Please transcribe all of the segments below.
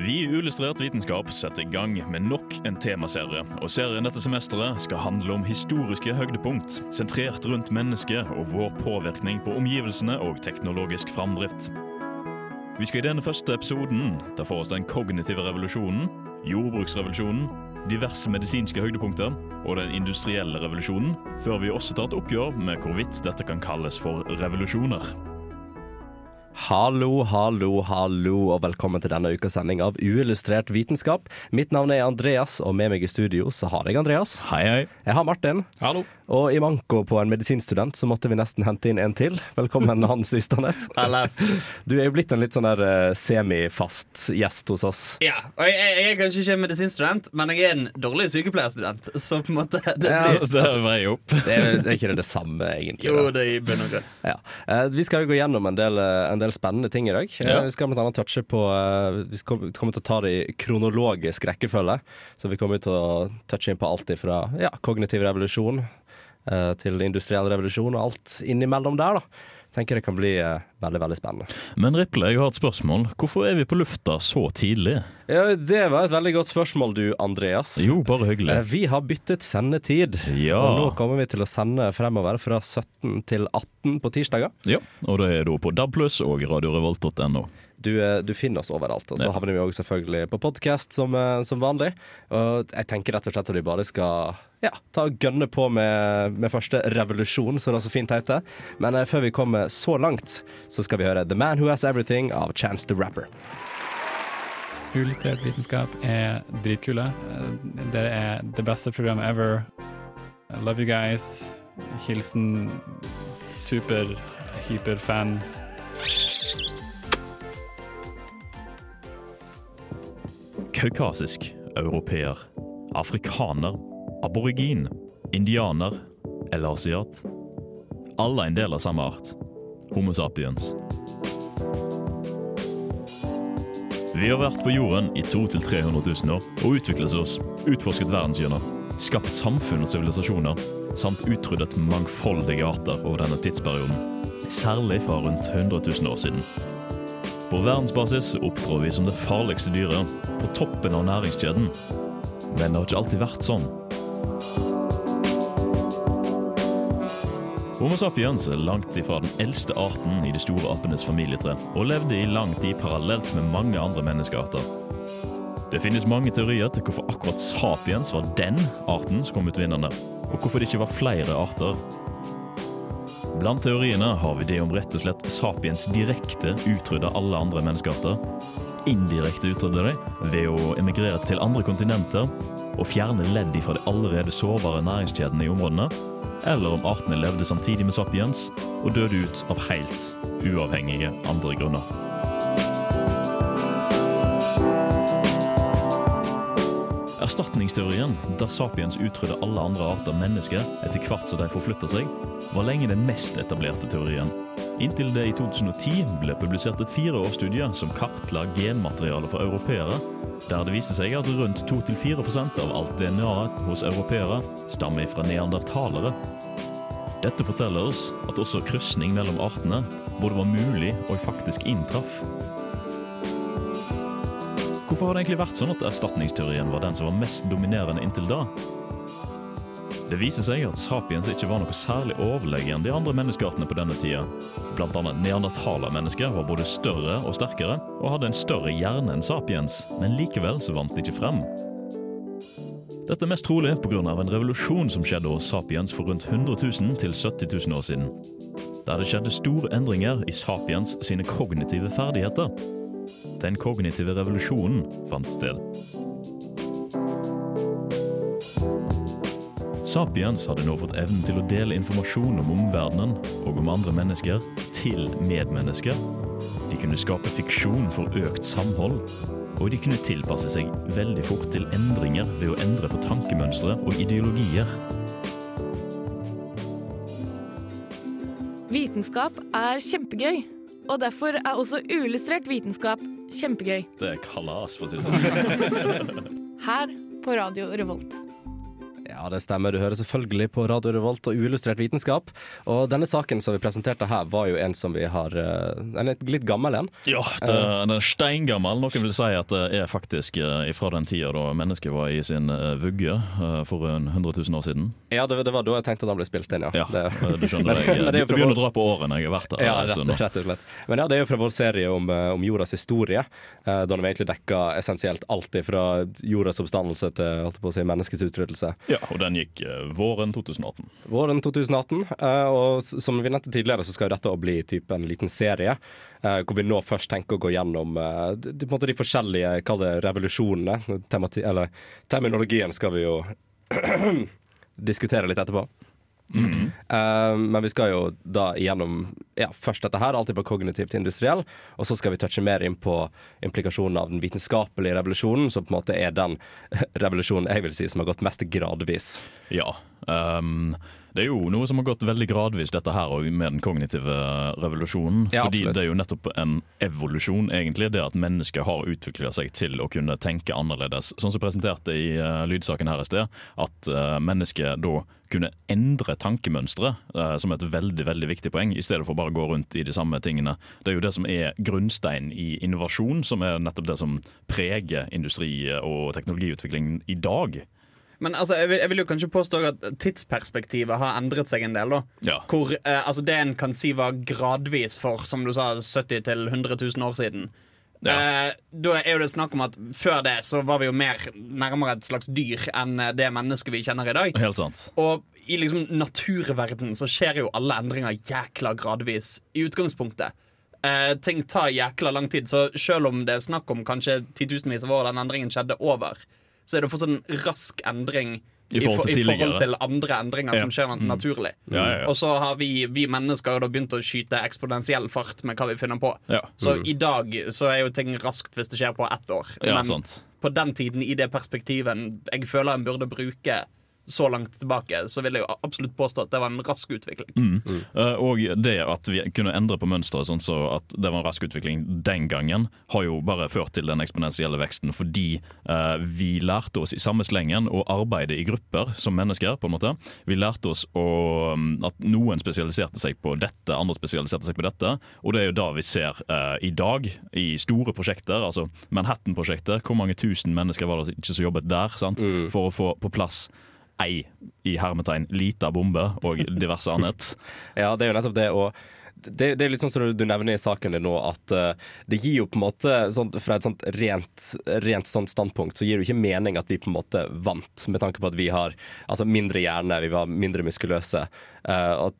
Vi i Uillustrert vitenskap setter i gang med nok en temaserie. Og serien dette semesteret skal handle om historiske høydepunkt, sentrert rundt mennesket og vår påvirkning på omgivelsene og teknologisk framdrift. Vi skal i denne første episoden ta for oss den kognitive revolusjonen, jordbruksrevolusjonen, diverse medisinske høydepunkter og den industrielle revolusjonen, før vi også tar et oppgjør med hvorvidt dette kan kalles for revolusjoner. Hallo, hallo, hallo, og velkommen til denne ukas sending av Uillustrert vitenskap. Mitt navn er Andreas, og med meg i studio så har jeg Andreas. Hei, hei. Jeg har Martin. Hallo. Og i manko på en medisinstudent så måtte vi nesten hente inn en til. Velkommen, Hans Ystanes. Du er jo blitt en litt sånn der eh, semifast gjest hos oss. Ja, og jeg, jeg, jeg er kanskje ikke en medisinstudent, men jeg er en dårlig sykepleierstudent. Så på en måte det Ja, blir, Det er vei opp. Det er, det er ikke det det samme, egentlig. Jo, det er i bunn og grunn. Ja. Eh, Vi skal jo gå gjennom en del, eh, en del spennende ting i dag. Eh, Ja. Vi skal blant annet touche på eh, Vi kommer til å ta det i kronologisk rekkefølge. Så vi kommer til å touche inn på alt fra ja, kognitiv revolusjon eh, til industriell revolusjon og alt innimellom der. da Tenker det kan bli eh, veldig veldig spennende. Men Riple, jeg har et spørsmål. Hvorfor er vi på lufta så tidlig? Ja, Det var et veldig godt spørsmål, du Andreas. Jo, bare hyggelig. Eh, Vi har byttet sendetid. Ja. Og nå kommer vi til å sende fremover fra 17 til 18 på tirsdager. Ja, og det er da på DAB+, og radiorevolt.no. Du, eh, du finner oss overalt. Og så havner vi òg selvfølgelig på podkast som, eh, som vanlig. Og jeg tenker rett og slett at vi bare skal ja, ta og gønne på med, med første revolusjon, som det så fint heter. Men eh, før vi kommer så langt, så skal vi høre The Man Who Has Everything av Chance the Rapper. Uillustrert vitenskap er dritkule. Dere er det beste programmet ever. I love you guys. Hilsen super, Kaukasisk, europeer, afrikaner, aborigin, indianer eller asiat. Alle er en del av samme art. Homo sapiens. Vi har vært på jorden i 200 000-300 000 år og utviklet oss, utforsket verdenshjørner, skapt samfunn og sivilisasjoner, samt utryddet mangfoldige arter over denne tidsperioden, særlig fra rundt 100 000 år siden. På verdensbasis opptrår vi som det farligste dyret, på toppen av næringskjeden. Men det har ikke alltid vært sånn. Homo sapiens er langt ifra den eldste arten i de store apenes familietre, og levde i lang tid parallelt med mange andre menneskearter. Det finnes mange teorier til hvorfor akkurat sapiens var den arten som kom ut vinnende, og hvorfor det ikke var flere arter. Blant teoriene har vi det om rett og slett sapiens direkte utrydda alle andre menneskearter, indirekte utrydda dem ved å emigrere til andre kontinenter og fjerne ledd fra de allerede sårbare næringskjedene i områdene, eller om artene levde samtidig med sapiens og døde ut av helt uavhengige andre grunner. Erstatningsteorien, der sapiens utrydda alle andre arter mennesker etter hvert som de forflytta seg, var lenge den mest etablerte teorien. Inntil det i 2010 ble publisert et fireårsstudie som kartla genmaterialet for europeere, der det viste seg at rundt 2-4% av alt DNA-et hos europeere stammer fra neandertalere. Dette forteller oss at også krysning mellom artene både var mulig og faktisk inntraff. Hvorfor har det egentlig vært sånn at erstatningsteorien var den som var mest dominerende inntil da? Det viser seg at sapiens ikke var noe særlig overlegen de andre menneskeartene på denne tida. Blant annet neandertalermennesker var både større og sterkere, og hadde en større hjerne enn sapiens, men likevel så vant de ikke frem. Dette er mest trolig pga. en revolusjon som skjedde hos sapiens for rundt 100 000 til 70 000 år siden. Der det skjedde store endringer i sapiens sine kognitive ferdigheter. Den kognitive revolusjonen fant sted. Sapiens hadde nå fått evnen til å dele informasjon om omverdenen og om andre mennesker til medmennesker. De kunne skape fiksjon for økt samhold, og de kunne tilpasse seg veldig fort til endringer ved å endre på tankemønstre og ideologier. Vitenskap er kjempegøy, og derfor er også uillustrert vitenskap kjempegøy. Det er kalas, for å si det sånn. Her på Radio Revolt. Ja, det stemmer. Du hører selvfølgelig på Radio Revolt og uillustrert vitenskap. Og denne saken som vi presenterte her, var jo en som vi har eh, En litt gammel en. Ja, det, den er steingammel. Noen vil si at det er faktisk eh, fra den tida da mennesket var i sin eh, vugge eh, for en 100 000 år siden. Ja, det, det var da jeg tenkte at den ble spilt inn, ja. Ja, Det, eh, du skjønner. Jeg, men det jeg begynner å dra på årene jeg har vært her ja, en stund. rett, rett. Men ja, det er jo fra vår serie om, eh, om jordas historie. eh, Da vi egentlig dekka essensielt alt fra jordas oppstandelse til holdt på å si, menneskets utryddelse. Ja, og den gikk eh, våren 2018. Våren 2018. eh, Og som vi nevnte tidligere, så skal jo dette bli typ en liten serie. eh, Hvor vi nå først tenker å gå gjennom de, de forskjellige kall det revolusjonene. Temati eller terminologien skal vi jo diskutere litt etterpå. Eh, men vi skal jo da gjennom ja, først dette her, alltid på kognitivt industriell, og så skal vi touche mer inn på implikasjonen av den vitenskapelige revolusjonen, som på en måte er den revolusjonen jeg vil si som har gått mest gradvis. Ja. ehm, det er jo noe som har gått veldig gradvis, dette her med den kognitive revolusjonen. Ja, fordi absolutt. det er jo nettopp en evolusjon, egentlig. Det at mennesket har utvikla seg til å kunne tenke annerledes. Sånn som presenterte i uh, lydsaken her i sted, at uh, mennesket da kunne endre tankemønstre uh, som et veldig veldig viktig poeng, i stedet for bare å gå rundt i de samme tingene. Det er jo det som er grunnsteinen i innovasjon, som er nettopp det som preger industri- og teknologiutviklingen i dag. Men altså, jeg, vil, jeg vil jo kanskje påstå at tidsperspektivet har endret seg en del. Ja. Hvor eh, altså Det en kan si var gradvis for som du sa, 70 000-100 000 år siden. Ja. Eh, da er jo det snakk om at Før det så var vi jo mer nærmere et slags dyr enn det mennesket vi kjenner i dag. Helt sant. Og i liksom naturverden så skjer jo alle endringer jækla gradvis i utgangspunktet. Eh, ting tar jækla lang tid, så selv om det er snakk om kanskje titusenvis av år den endringen skjedde over, så er det fortsatt en rask endring I forhold til i forhold til andre endringer som skjer skjer naturlig. Ja, ja, ja. Og så har vi, vi mennesker da begynt å skyte eksponentiell fart med hva vi finner på. Ja. Så i dag så er jo ting raskt hvis det skjer på ett år. Men på den tiden, i det perspektivet jeg føler en burde bruke så langt tilbake, så vil jeg jo absolutt påstå at det var en rask utvikling. Mm. Eh, og det at vi kunne endre på mønsteret sånn så at det var en rask utvikling den gangen, har jo bare ført til den eksponentielle veksten fordi eh, vi lærte oss i samme slengen å arbeide i grupper som mennesker. på en måte. Vi lærte oss å, mm, at noen spesialiserte seg på dette, andre spesialiserte seg på dette. Og det er jo da vi ser eh, i dag, i store prosjekter, altså Manhattan-prosjektet, hvor mange tusen mennesker var det ikke som jobbet der sant? for å få på plass ei i hermetegn lita bombe og diverse annet. Ja, det er jo nettopp det. Og det, det er litt sånn som du nevner i saken din nå, at uh, det gir jo på en måte sånn, Fra et sånt rent, rent sånt standpunkt så gir det jo ikke mening at vi på en måte vant, med tanke på at vi har altså, mindre hjerne, vi var mindre muskuløse. Uh, og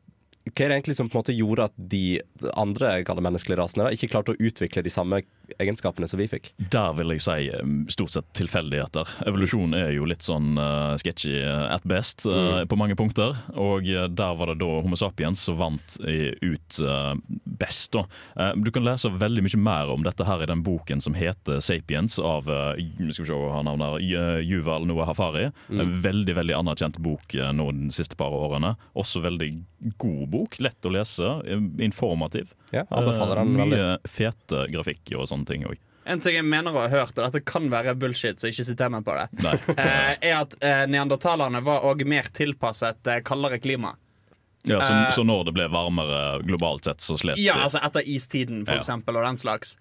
hva er det egentlig som på en måte gjorde at de andre menneskelige rasene da, ikke klarte å utvikle de samme egenskapene som vi fikk? Der vil jeg si um, stort sett tilfeldigheter. Evolusjon er jo litt sånn uh, sketchy uh, at best uh, på mange punkter. Og uh, der var det da Homo sapiens som vant ut uh, best. Da. Uh, du kan lese veldig mye mer om dette her i den boken som heter 'Sapiens' av skal vi se, han navnet her, Juval Yuval Noah Hafari. En veldig veldig anerkjent bok nå de siste par årene. Også veldig god bok. Lett å lese, uh, informativ. Ja, anbefaler den veldig. Mye fete grafikk og sånne ting òg. En ting jeg mener å ha hørt, og dette kan være bullshit, så ikke siter meg på det, eh, er at eh, neandertalerne var òg mer tilpasset eh, kaldere klima. Ja, så, Eh, så når det ble varmere globalt sett, så slet Ja, altså etter istiden, for Ja. eksempel, og den slags.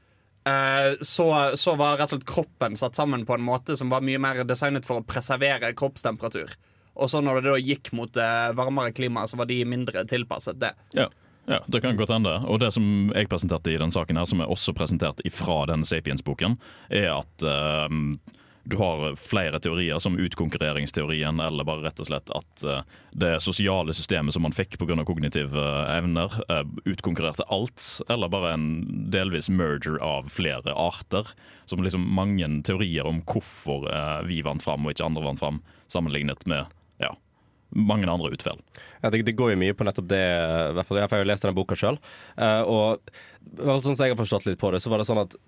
Eh, så, så var rett og slett kroppen satt sammen på en måte som var mye mer designet for å preservere kroppstemperatur. Og så når det da gikk mot eh, varmere klima, så var de mindre tilpasset det. Ja. ja, det kan godt hende. Og det som jeg presenterte i den saken her, som er også presentert ifra den Sapiens-boken, er at uh, du har flere teorier, som utkonkurreringsteorien, eller bare rett og slett at uh, det sosiale systemet som man fikk pga. kognitive uh, evner, utkonkurrerte alt, eller bare en delvis merger av flere arter. Som liksom mange teorier om hvorfor vi vant fram og ikke andre vant fram, sammenlignet med ja, mange andre utfall. Ja, det, det går jo mye på nettopp det, i hvert fall, jeg har jo lest den boka sjøl. og i hvert fall sånn som jeg har forstått litt på det, så var det sånn at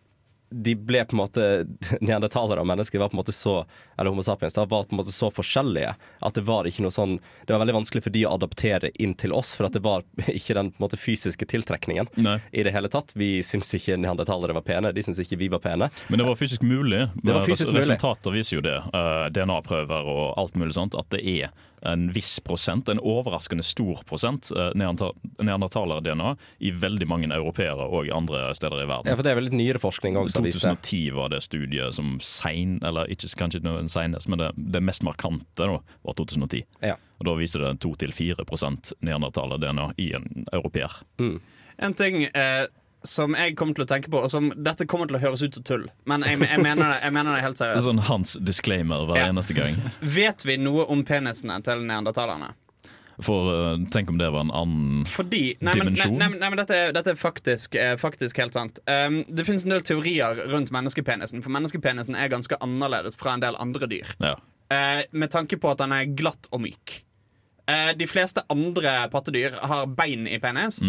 de ble på en måte Neandertalere og mennesker var på en måte så Eller Homo sapiens da, var på en måte så forskjellige at det var ikke noe sånn Det var veldig vanskelig for de å adaptere inn til oss, for at det var ikke den på en måte fysiske tiltrekningen Nei. i det hele tatt. Vi syns ikke neandertalere var pene, de syns ikke vi var pene. Men det var fysisk mulig. Det var fysisk mulig. Resultater viser jo det. eh, DNA-prøver og alt mulig sånt. At det er en viss prosent, en overraskende stor prosent, uh, neandertaler-DNA i veldig mange europeere og andre steder i verden. Ja, for det er vel litt nyere forskning det. 2010 var det studiet som sein, eller ikke kanskje den senest, men det, det mest markante da, var 2010. Ja. Og Da viste det 2-4% neandertaler-DNA i en europeer. En ting eh, som jeg kommer til å tenke på, og som dette kommer til å høres ut som tull, men jeg, jeg, mener, det, jeg mener det helt Det er sånn hans disclaimer hver Ja. eneste gang. Vet vi noe om penisene til neandertalerne? For eh, tenk om det var en annen Fordi Nei, dimensjon? nei, nei, men- nei, men dette, er- dette er faktisk, eh, faktisk helt sant. Um, det finnes en del teorier rundt menneskepenisen, for menneskepenisen er ganske annerledes fra en del andre dyr. Ja. Uh, med tanke på at den er glatt og myk. Uh, de fleste andre pattedyr har bein i penis.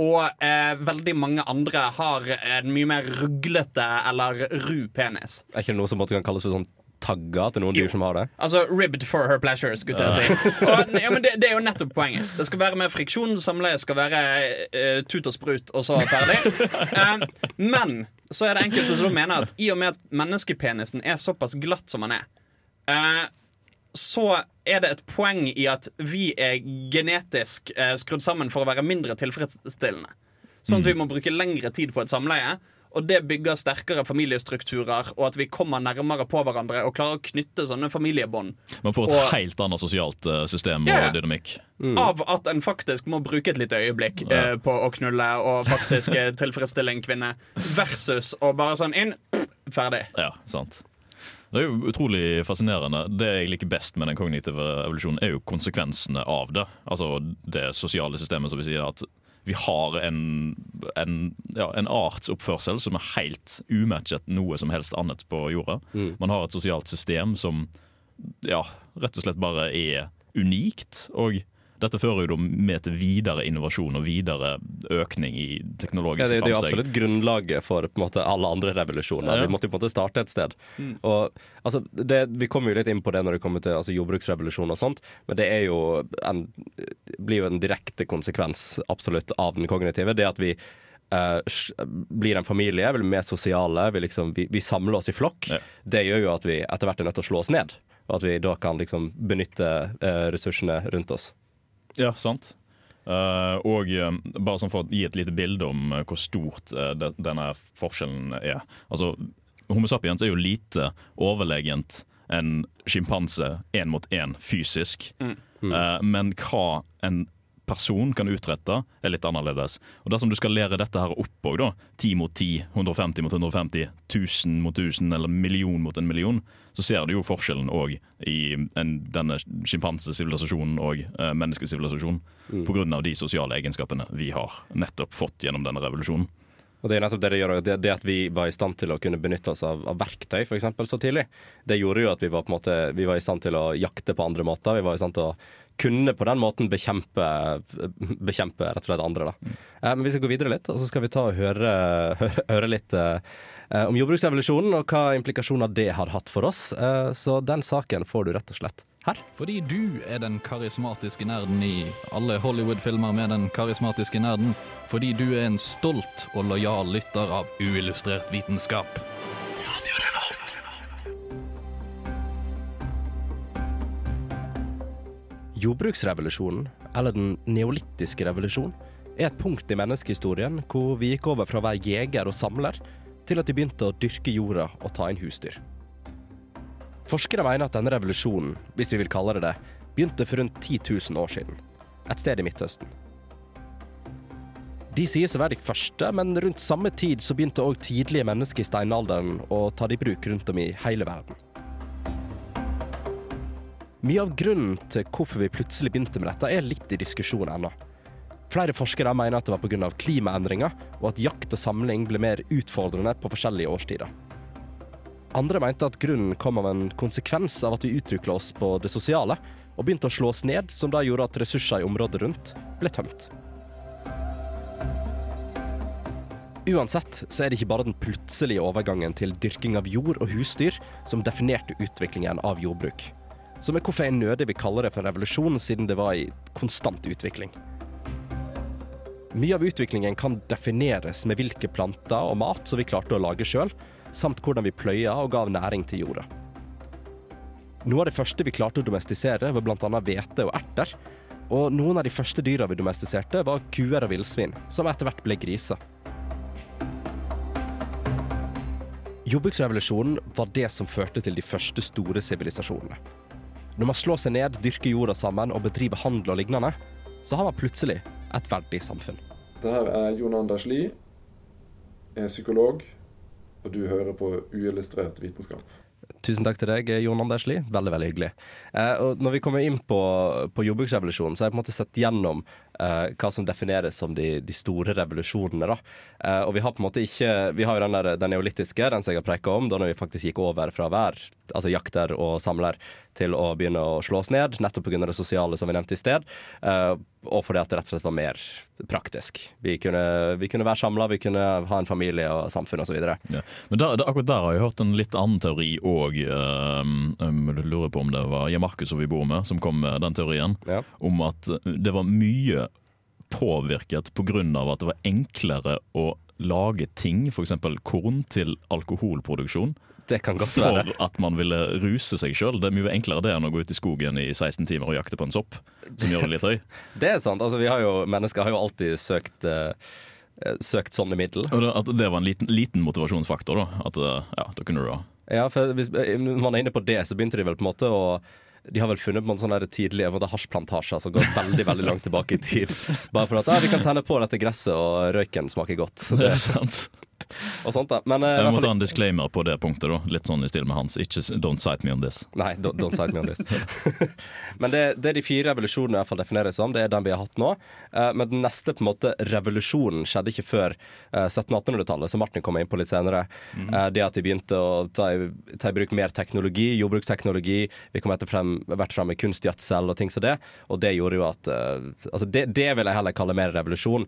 Og eh, veldig mange andre har en mye mer ruglete eller ru penis. Er ikke det noe som måtte kan kalles for sånn tagga til noen Jo. dyr som har det? Altså ribbed for her pleasure, skulle jeg si. Og, ja, men det, det er jo nettopp poenget. Det skal være med friksjon, samleie skal være eh, tut og sprut, og så ferdig. Eh, men så er det enkelte som mener at i og med at menneskepenisen er såpass glatt som den er, eh, så er det et poeng i at vi er genetisk eh, skrudd sammen for å være mindre tilfredsstillende. Sånn at vi må bruke lengre tid på et samleie. Og det bygger sterkere familiestrukturer, og at vi kommer nærmere på hverandre og klarer å knytte sånne familiebånd. Man får et Og- helt annet sosialt eh, system ja. og dynamikk. Av at en faktisk må bruke et lite øyeblikk eh, på å knulle og faktisk eh, tilfredsstille en kvinne, versus å bare sånn inn, ferdig. Ja, sant. Det er jo utrolig fascinerende. Det jeg liker best med den kognitive evolusjonen, er jo konsekvensene av det. Altså det sosiale systemet, som vi sier. At vi har en, en, ja, en artsoppførsel som er helt umatchet noe som helst annet på jorda. Man har et sosialt system som ja, rett og slett bare er unikt. Og dette fører jo da med til videre innovasjon og videre økning i Ja, teknologiske det, det er jo absolutt grunnlaget for på en måte, alle andre revolusjoner. Ja. Vi måtte jo på en måte starte et sted. Og, altså, det, vi kommer jo litt inn på det når det kommer til altså, jordbruksrevolusjon og sånt, men det er jo en, blir jo en direkte konsekvens absolutt av den kognitive. Det at vi Uh, blir en familie, blir mer sosiale, vi, liksom, vi, vi samler oss i flokk. Ja. Det gjør jo at vi etter hvert er nødt til å slå oss ned. Og at vi da kan liksom benytte uh, ressursene rundt oss. Ja, sant. Uh, og eh, bare sånn for å gi et lite bilde om uh, hvor stort uh, de, denne forskjellen er. Altså, Homo sapiens er jo lite overlegent en sjimpanse én mot én fysisk. Eh, men hva en person kan utrette, er litt annerledes. Og Dersom du skal lære dette her opp òg, da, 10 mot 10, 150 mot 150, 1000 mot 1000 eller million mot en million, så ser du jo forskjellen òg i en, denne sjimpansesivilisasjonen og eh, menneskesivilisasjonen på grunn av de sosiale egenskapene vi har nettopp fått gjennom denne revolusjonen. Og det er nettopp det det gjør, det, det at vi var i stand til å kunne benytte oss av, av verktøy for eksempel, så tidlig, det gjorde jo at vi var, på måte, vi var i stand til å jakte på andre måter. Vi var i stand til å kunne på den måten bekjempe, bekjempe rett og slett andre. Da. Eh, men vi skal gå videre litt, og så skal vi ta og høre, høre, høre litt eh, om jordbruksrevolusjonen og hva implikasjoner det har hatt for oss. Eh, så den saken får du rett og slett her. Fordi du er den karismatiske nerden i alle Hollywood-filmer med den karismatiske nerden. Fordi du er en stolt og lojal lytter av uillustrert vitenskap. Jordbruksrevolusjonen, eller den neolittiske revolusjon, er et punkt i menneskehistorien hvor vi gikk over fra å være jeger og samler til at de begynte å dyrke jorda og ta inn husdyr. Forskere mener at denne revolusjonen, hvis vi vil kalle det det, begynte for rundt 10 000 år siden. Et sted i Midtøsten. De sies å være de første, men rundt samme tid så begynte òg tidlige mennesker i steinalderen å ta det i bruk rundt om i hele verden. Mye av grunnen til hvorfor vi plutselig begynte med dette, er litt i diskusjon ennå. Flere forskere mener at det var pga. klimaendringer, og at jakt og samling ble mer utfordrende på forskjellige årstider. Andre mente at grunnen kom av en konsekvens av at vi utvikla oss på det sosiale, og begynte å slå oss ned, som da gjorde at ressurser i området rundt ble tømt. Uansett så er det ikke bare den plutselige overgangen til dyrking av jord og husdyr som definerte utviklingen av jordbruk. Som er hvorfor jeg nødig vil kalle det for en revolusjon, siden det var i konstant utvikling. Mye av utviklingen kan defineres med hvilke planter og mat som vi klarte å lage sjøl, samt hvordan vi pløya og gav næring til jorda. Noe av det første vi klarte å domestisere, var bl.a. hvete og erter. Og noen av de første dyra vi domestiserte, var kuer og villsvin, som etter hvert ble griser. Jordbruksrevolusjonen var det som førte til de første store sivilisasjonene. Når man slår seg ned, dyrker jorda sammen og bedriver handel og lignende, så har man plutselig et verdig samfunn. Det her er Jon Anders Lie, psykolog, og du hører på uillustrert vitenskap. Tusen takk til deg, Jon Anders Lie. Veldig veldig hyggelig. Eh, når vi kommer inn på, på jordbruksrevolusjonen, så har jeg på en måte sett gjennom eh, hva som defineres som de, de store revolusjonene. Eh, og vi har på en måte ikke Vi har jo den, der, den neolittiske, den som jeg har preka om, da når vi faktisk gikk over fra vær, altså jakter og samler, til å begynne å slå oss ned, nettopp pga. det sosiale som vi nevnte i sted. Eh, og fordi at det rett og slett var mer praktisk. Vi kunne, vi kunne være samla, vi kunne ha en familie og samfunn osv. Ja. Men der, der, akkurat der har jeg hørt en litt annen teori òg. Um, um, lurer på om det var Markus som vi bor med, som kom med den teorien. Ja. Om at det var mye påvirket pga. at det var enklere å lage ting, f.eks. korn, til alkoholproduksjon. Det kan godt For være. at man ville ruse seg sjøl. Det er mye enklere det enn å gå ut i skogen i 16 timer og jakte på en sopp, som gjør det litt høy. Det er sant. Altså, vi har jo, mennesker har jo alltid søkt uh, Søkt sånne middel. Og det, at det var en liten, liten motivasjonsfaktor. da At eh, ja, da kunne du da Ja, for hvis man er inne på det, så begynte de vel på en måte å de har vel funnet på en sånn tidlige hasjplantasjer som går veldig veldig langt tilbake i tid. Bare for at ja, vi kan tenne på dette gresset, og røyken smaker godt. Det er sant. Og sånt da. Men uh, Jeg må ta en disclaimer på det punktet. da Litt sånn i stil med hans. Ikke don't cite me on this. Nei, don't, don't cite me on this. men det, det de fire revolusjonene i hvert fall defineres som, det er den vi har hatt nå. Uh, men den neste på en måte revolusjonen skjedde ikke før uh, 1700-1800-tallet, som Martin kom inn på litt senere. Eh, det at vi begynte å ta i, ta i bruk mer teknologi, jordbruksteknologi. Vi kom etter frem, vært frem med kunstgjødsel og ting som det. Og det gjorde jo at Altså, det, det vil jeg heller kalle mer revolusjon.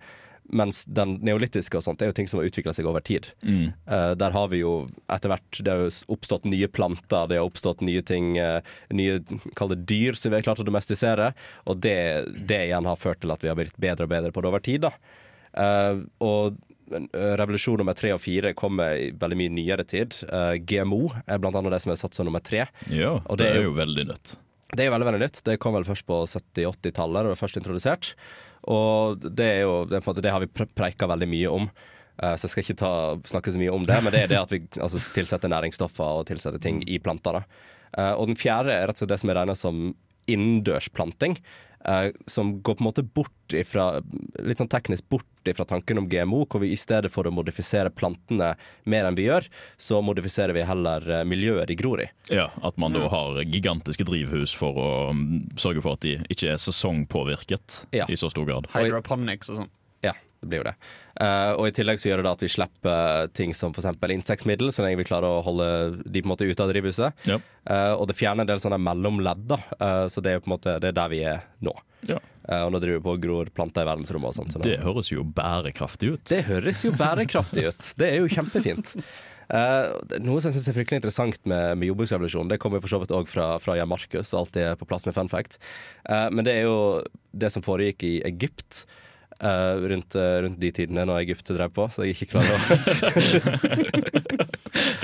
Mens den neolittiske og sånt er jo ting som har utvikla seg over tid. Eh, der har vi jo etter hvert Det har jo oppstått nye planter, det har oppstått nye ting, uh, nye kall det dyr som vi har klart å domestisere. Og det, det igjen har ført til at vi har blitt bedre og bedre på det over tid. da. Uh, og revolusjon nummer tre og fire kommer i veldig mye nyere tid. GMO er blant annet det som er satt som nummer tre. Ja, det det er jo- veldig nytt. Det er jo veldig veldig nytt. Det kom vel først på 70-80-tallet, da det var først introdusert. Og det er jo det, måte, det har vi pre- preika veldig mye om. Uh, så jeg skal ikke ta, snakke så mye om det, men det er det at vi altså, tilsetter næringsstoffer og tilsetter ting i planter. Eh, og den fjerde er rett og slett det som er regnet som innendørsplanting. Eh, som går på en måte bort ifra litt sånn teknisk bort ifra tanken om GMO, hvor vi i stedet for å modifisere plantene mer enn vi gjør, så modifiserer vi heller eh, miljøet de gror i. Ja, At man da har gigantiske drivhus for å mm, sørge for at de ikke er sesongpåvirket Ja. i så stor grad. Hydroponics og sånn. Det blir jo det. Uh, og i tillegg så gjør det da at vi slipper ting som f.eks. insektmiddel, så lenge vi klarer å holde de på en måte ute av drivhuset. Ja. Uh, og det fjerner en del sånne mellomledd, da. Uh, så det er på en måte det er der vi er nå. Ja. Eh, og nå driver vi på og gror planter i verdensrommet og sånt. Så Det høres jo bærekraftig ut. det høres jo bærekraftig ut. Det er jo kjempefint. Uh, noe som jeg synes er fryktelig interessant med, med jordbruksrevolusjonen, det kommer for så vidt òg fra, fra Jan Markus, og alltid er på plass med fun fact. uh, men det er jo det som foregikk i Egypt. Eh, rundt, eh, rundt de tidene når Egypt drev på, så jeg ikke klarer å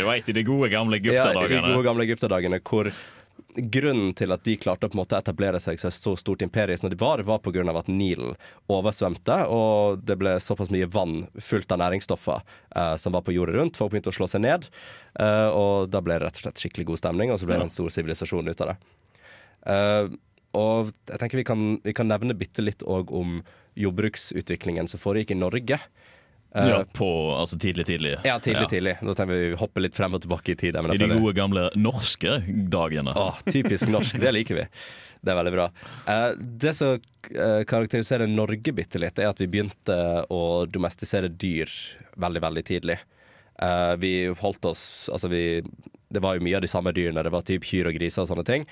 Du veit, i de gode gamle Ja, de gode gamle egypterdagene hvor grunnen til at de klarte å etablere seg som et så stort imperium som de var, var av at Nilen oversvømte, og det ble såpass mye vann fullt av næringsstoffer eh, som var på jordet rundt. Folk begynte å slå seg ned, eh, og da ble det rett og slett skikkelig god stemning, og så ble det en stor sivilisasjon ut av det. Eh, og jeg tenker vi kan, vi kan nevne bitte litt òg om jordbruksutviklingen som foregikk i Norge. Eh, Ja, på altså tidlig, tidlig. ja, tidlig, tidlig. Da tenker vi hopper litt frem og tilbake i tid. I de gode gamle norske dagene. Åh, typisk norsk, det liker vi. Det er veldig bra. Eh, det som eh, karakteriserer Norge bitte litt, er at vi begynte å domestisere dyr veldig, veldig tidlig. Eh, vi holdt oss Altså, vi Det var jo mye av de samme dyrene. Det var typ kyr og griser og sånne ting.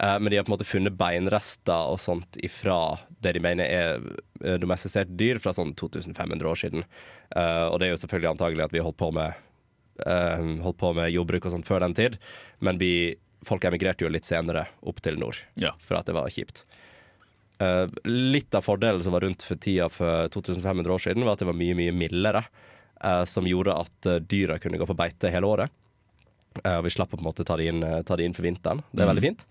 Eh, men de har på en måte funnet beinrester og sånt ifra det de mener er domestiserte domestisert dyr fra sånn 2500 år siden. Eh, og det er jo selvfølgelig antagelig at vi holdt på med, eh, holdt på med jordbruk og sånt før den tid, men vi, folk emigrerte jo litt senere opp til nord Ja. for at det var kjipt. Eh, litt av fordelen som var rundt for tida for 2500 år siden, var at det var mye, mye mildere, eh, som gjorde at eh, dyra kunne gå på beite hele året. Eh, vi slapp å på en måte ta det inn, eh, ta det inn for vinteren. Det er veldig fint.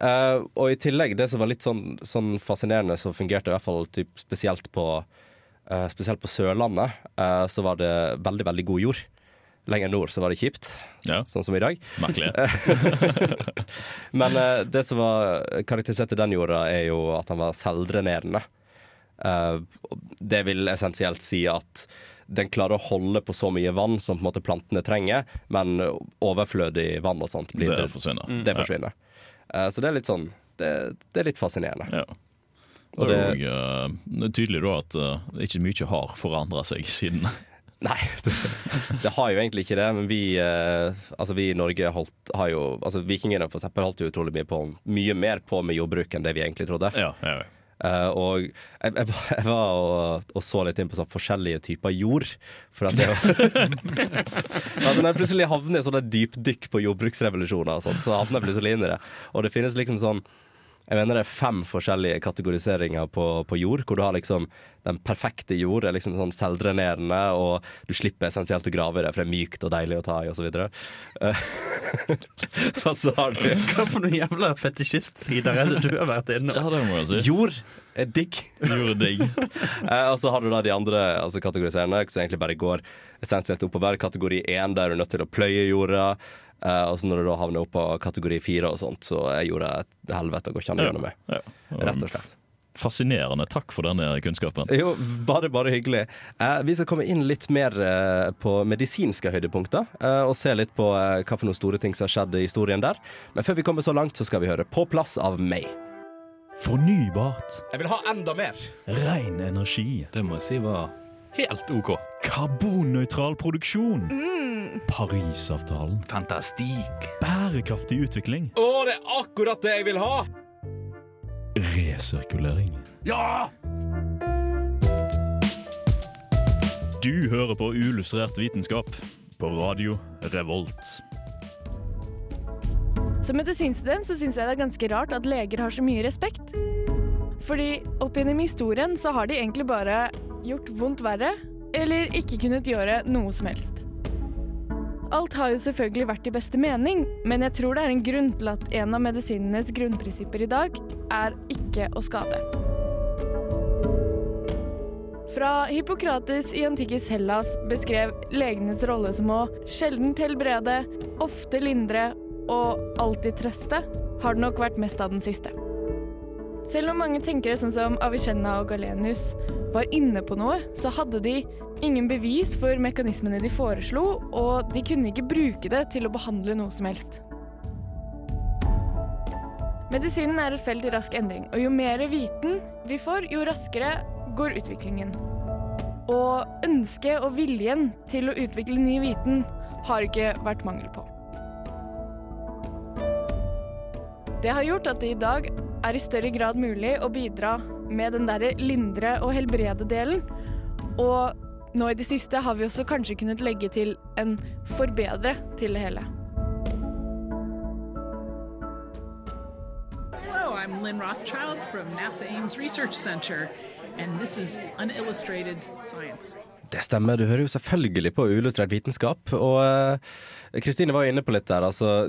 Eh, og i tillegg, det som var litt sånn, sånn fascinerende, som fungerte i hvert fall typ, spesielt på uh, Spesielt på Sørlandet, uh, så var det veldig, veldig god jord. Lenger nord så var det kjipt, Ja, sånn som i dag. merkelig. Men det som var karakterisert i den jorda, er jo at han var selvdrenerende. Det vil essensielt si at den klarer å holde på så mye vann som på en måte plantene trenger, men overflødig vann og sånt blir Det forsvinner. det forsvinner. Eh, så det er litt sånn Det, det er litt fascinerende. Ja. Og Det er jo eh, tydelig da at uh, ikke mye har forandra seg siden. Nei, det, det har jo egentlig ikke det. Men vi, eh, altså vi i Norge holdt, har jo altså Vikingene for eksempel holdt jo utrolig mye på Mye mer på med jordbruk enn det vi egentlig trodde. Ja, ja, ja. Eh, og jeg, jeg, jeg var og, og så litt inn på sånn forskjellige typer jord. For at det altså Når jeg plutselig havner i sånne dypdykk på jordbruksrevolusjoner, og sånt, så havner jeg plutselig inn i det. Og det finnes liksom sånn jeg mener det er fem forskjellige kategoriseringer på, på jord, hvor du har liksom den perfekte jord, er liksom sånn selvdrenerende, og du slipper essensielt å grave i det, for det er mykt og deilig å ta i, og så videre. Eh, og så har du Hva for noen jævla fetisjistsider er det du har vært innom? ja, det må jeg si. jord er digg. Gjorde digg. Eh, og så har du da de andre altså kategoriserende, som egentlig bare går essensielt oppover. Kategori én, der er du nødt til å pløye jorda. Uh, og så når du da havner opp på kategori fire og sånt, så er jorda et helvete å gå ikke an å gjøre noe med. Ja. Rett og slett. Fascinerende. Takk for denne kunnskapen. Jo, bare, bare hyggelig. Eh, vi skal komme inn litt mer eh, på medisinske høydepunkter, eh, og se litt på eh, hva for noen store ting som har skjedd i historien der. Men før vi kommer så langt, så skal vi høre På plass av meg. Fornybart. Jeg vil ha enda mer. Ren energi. Det må jeg si var helt OK. Karbonnøytral produksjon. Parisavtalen. Fantastikk. Bærekraftig utvikling. Å, det er akkurat det jeg vil ha! Resirkulering. Ja! Du hører på ulustrert vitenskap på radio Revolt. Som medisinstudent så syns jeg det er ganske rart at leger har så mye respekt. Fordi opp gjennom historien så har de egentlig bare gjort vondt verre, eller ikke kunnet gjøre noe som helst. Alt har jo selvfølgelig vært i beste mening, men jeg tror det er en grunn til at en av medisinenes grunnprinsipper i dag er ikke å skade. Fra Hippokrates i antikkes Hellas beskrev legenes rolle som å sjelden helbrede, ofte lindre og alltid trøste, har det nok vært mest av den siste. Selv om mange tenkere sånn som Avicenna og Galenius var inne på noe, så hadde de ingen bevis for mekanismene de foreslo, og de kunne ikke bruke det til å behandle noe som helst. Medisinen er et felt i rask endring, og jo mer viten vi får, jo raskere går utviklingen. Og ønsket og viljen til å utvikle ny viten har ikke vært mangel på. Det har gjort at det i dag er i større grad mulig å bidra med den derre lindre og helbrede delen. Og nå i det siste har vi også kanskje kunnet legge til en forbedre til det hele. Hello, I'm Lynn Rothschild from NASA Ames Research Center, and this is Unillustrated Science. Det stemmer, du hører jo selvfølgelig på Uillustrert vitenskap. Og eh, Kristine var jo inne på litt der, altså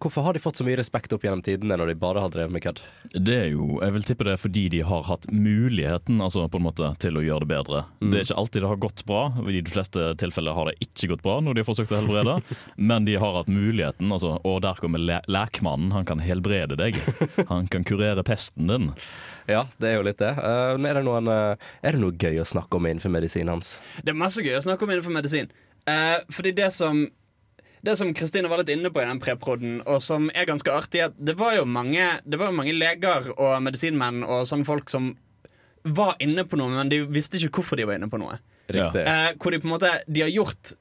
Hvorfor har de fått så mye respekt opp gjennom tidene når de bare har drevet med kødd? Det er jo, jeg vil tippe det er fordi de har hatt muligheten altså på en måte til å gjøre det bedre. Det er ikke alltid det har gått bra. I de fleste tilfeller har det ikke gått bra når de har forsøkt å helbrede. Men de har hatt muligheten, altså, og der kommer le lekmannen. Han kan helbrede deg. Han kan kurere pesten din. Ja, det er jo litt det. Uh, er, det noen, uh, er det noe gøy å snakke om innenfor medisinen hans? Det er masse gøy å snakke om innenfor medisin. Uh, fordi det som det som Kristine var litt inne på i den preproden, og som er ganske artig, at det var jo mange, det var jo mange leger og medisinmenn og sånne folk som var inne på noe, men de visste ikke hvorfor de var inne på noe. Riktig. Eh, hvor de på en måte De har gjort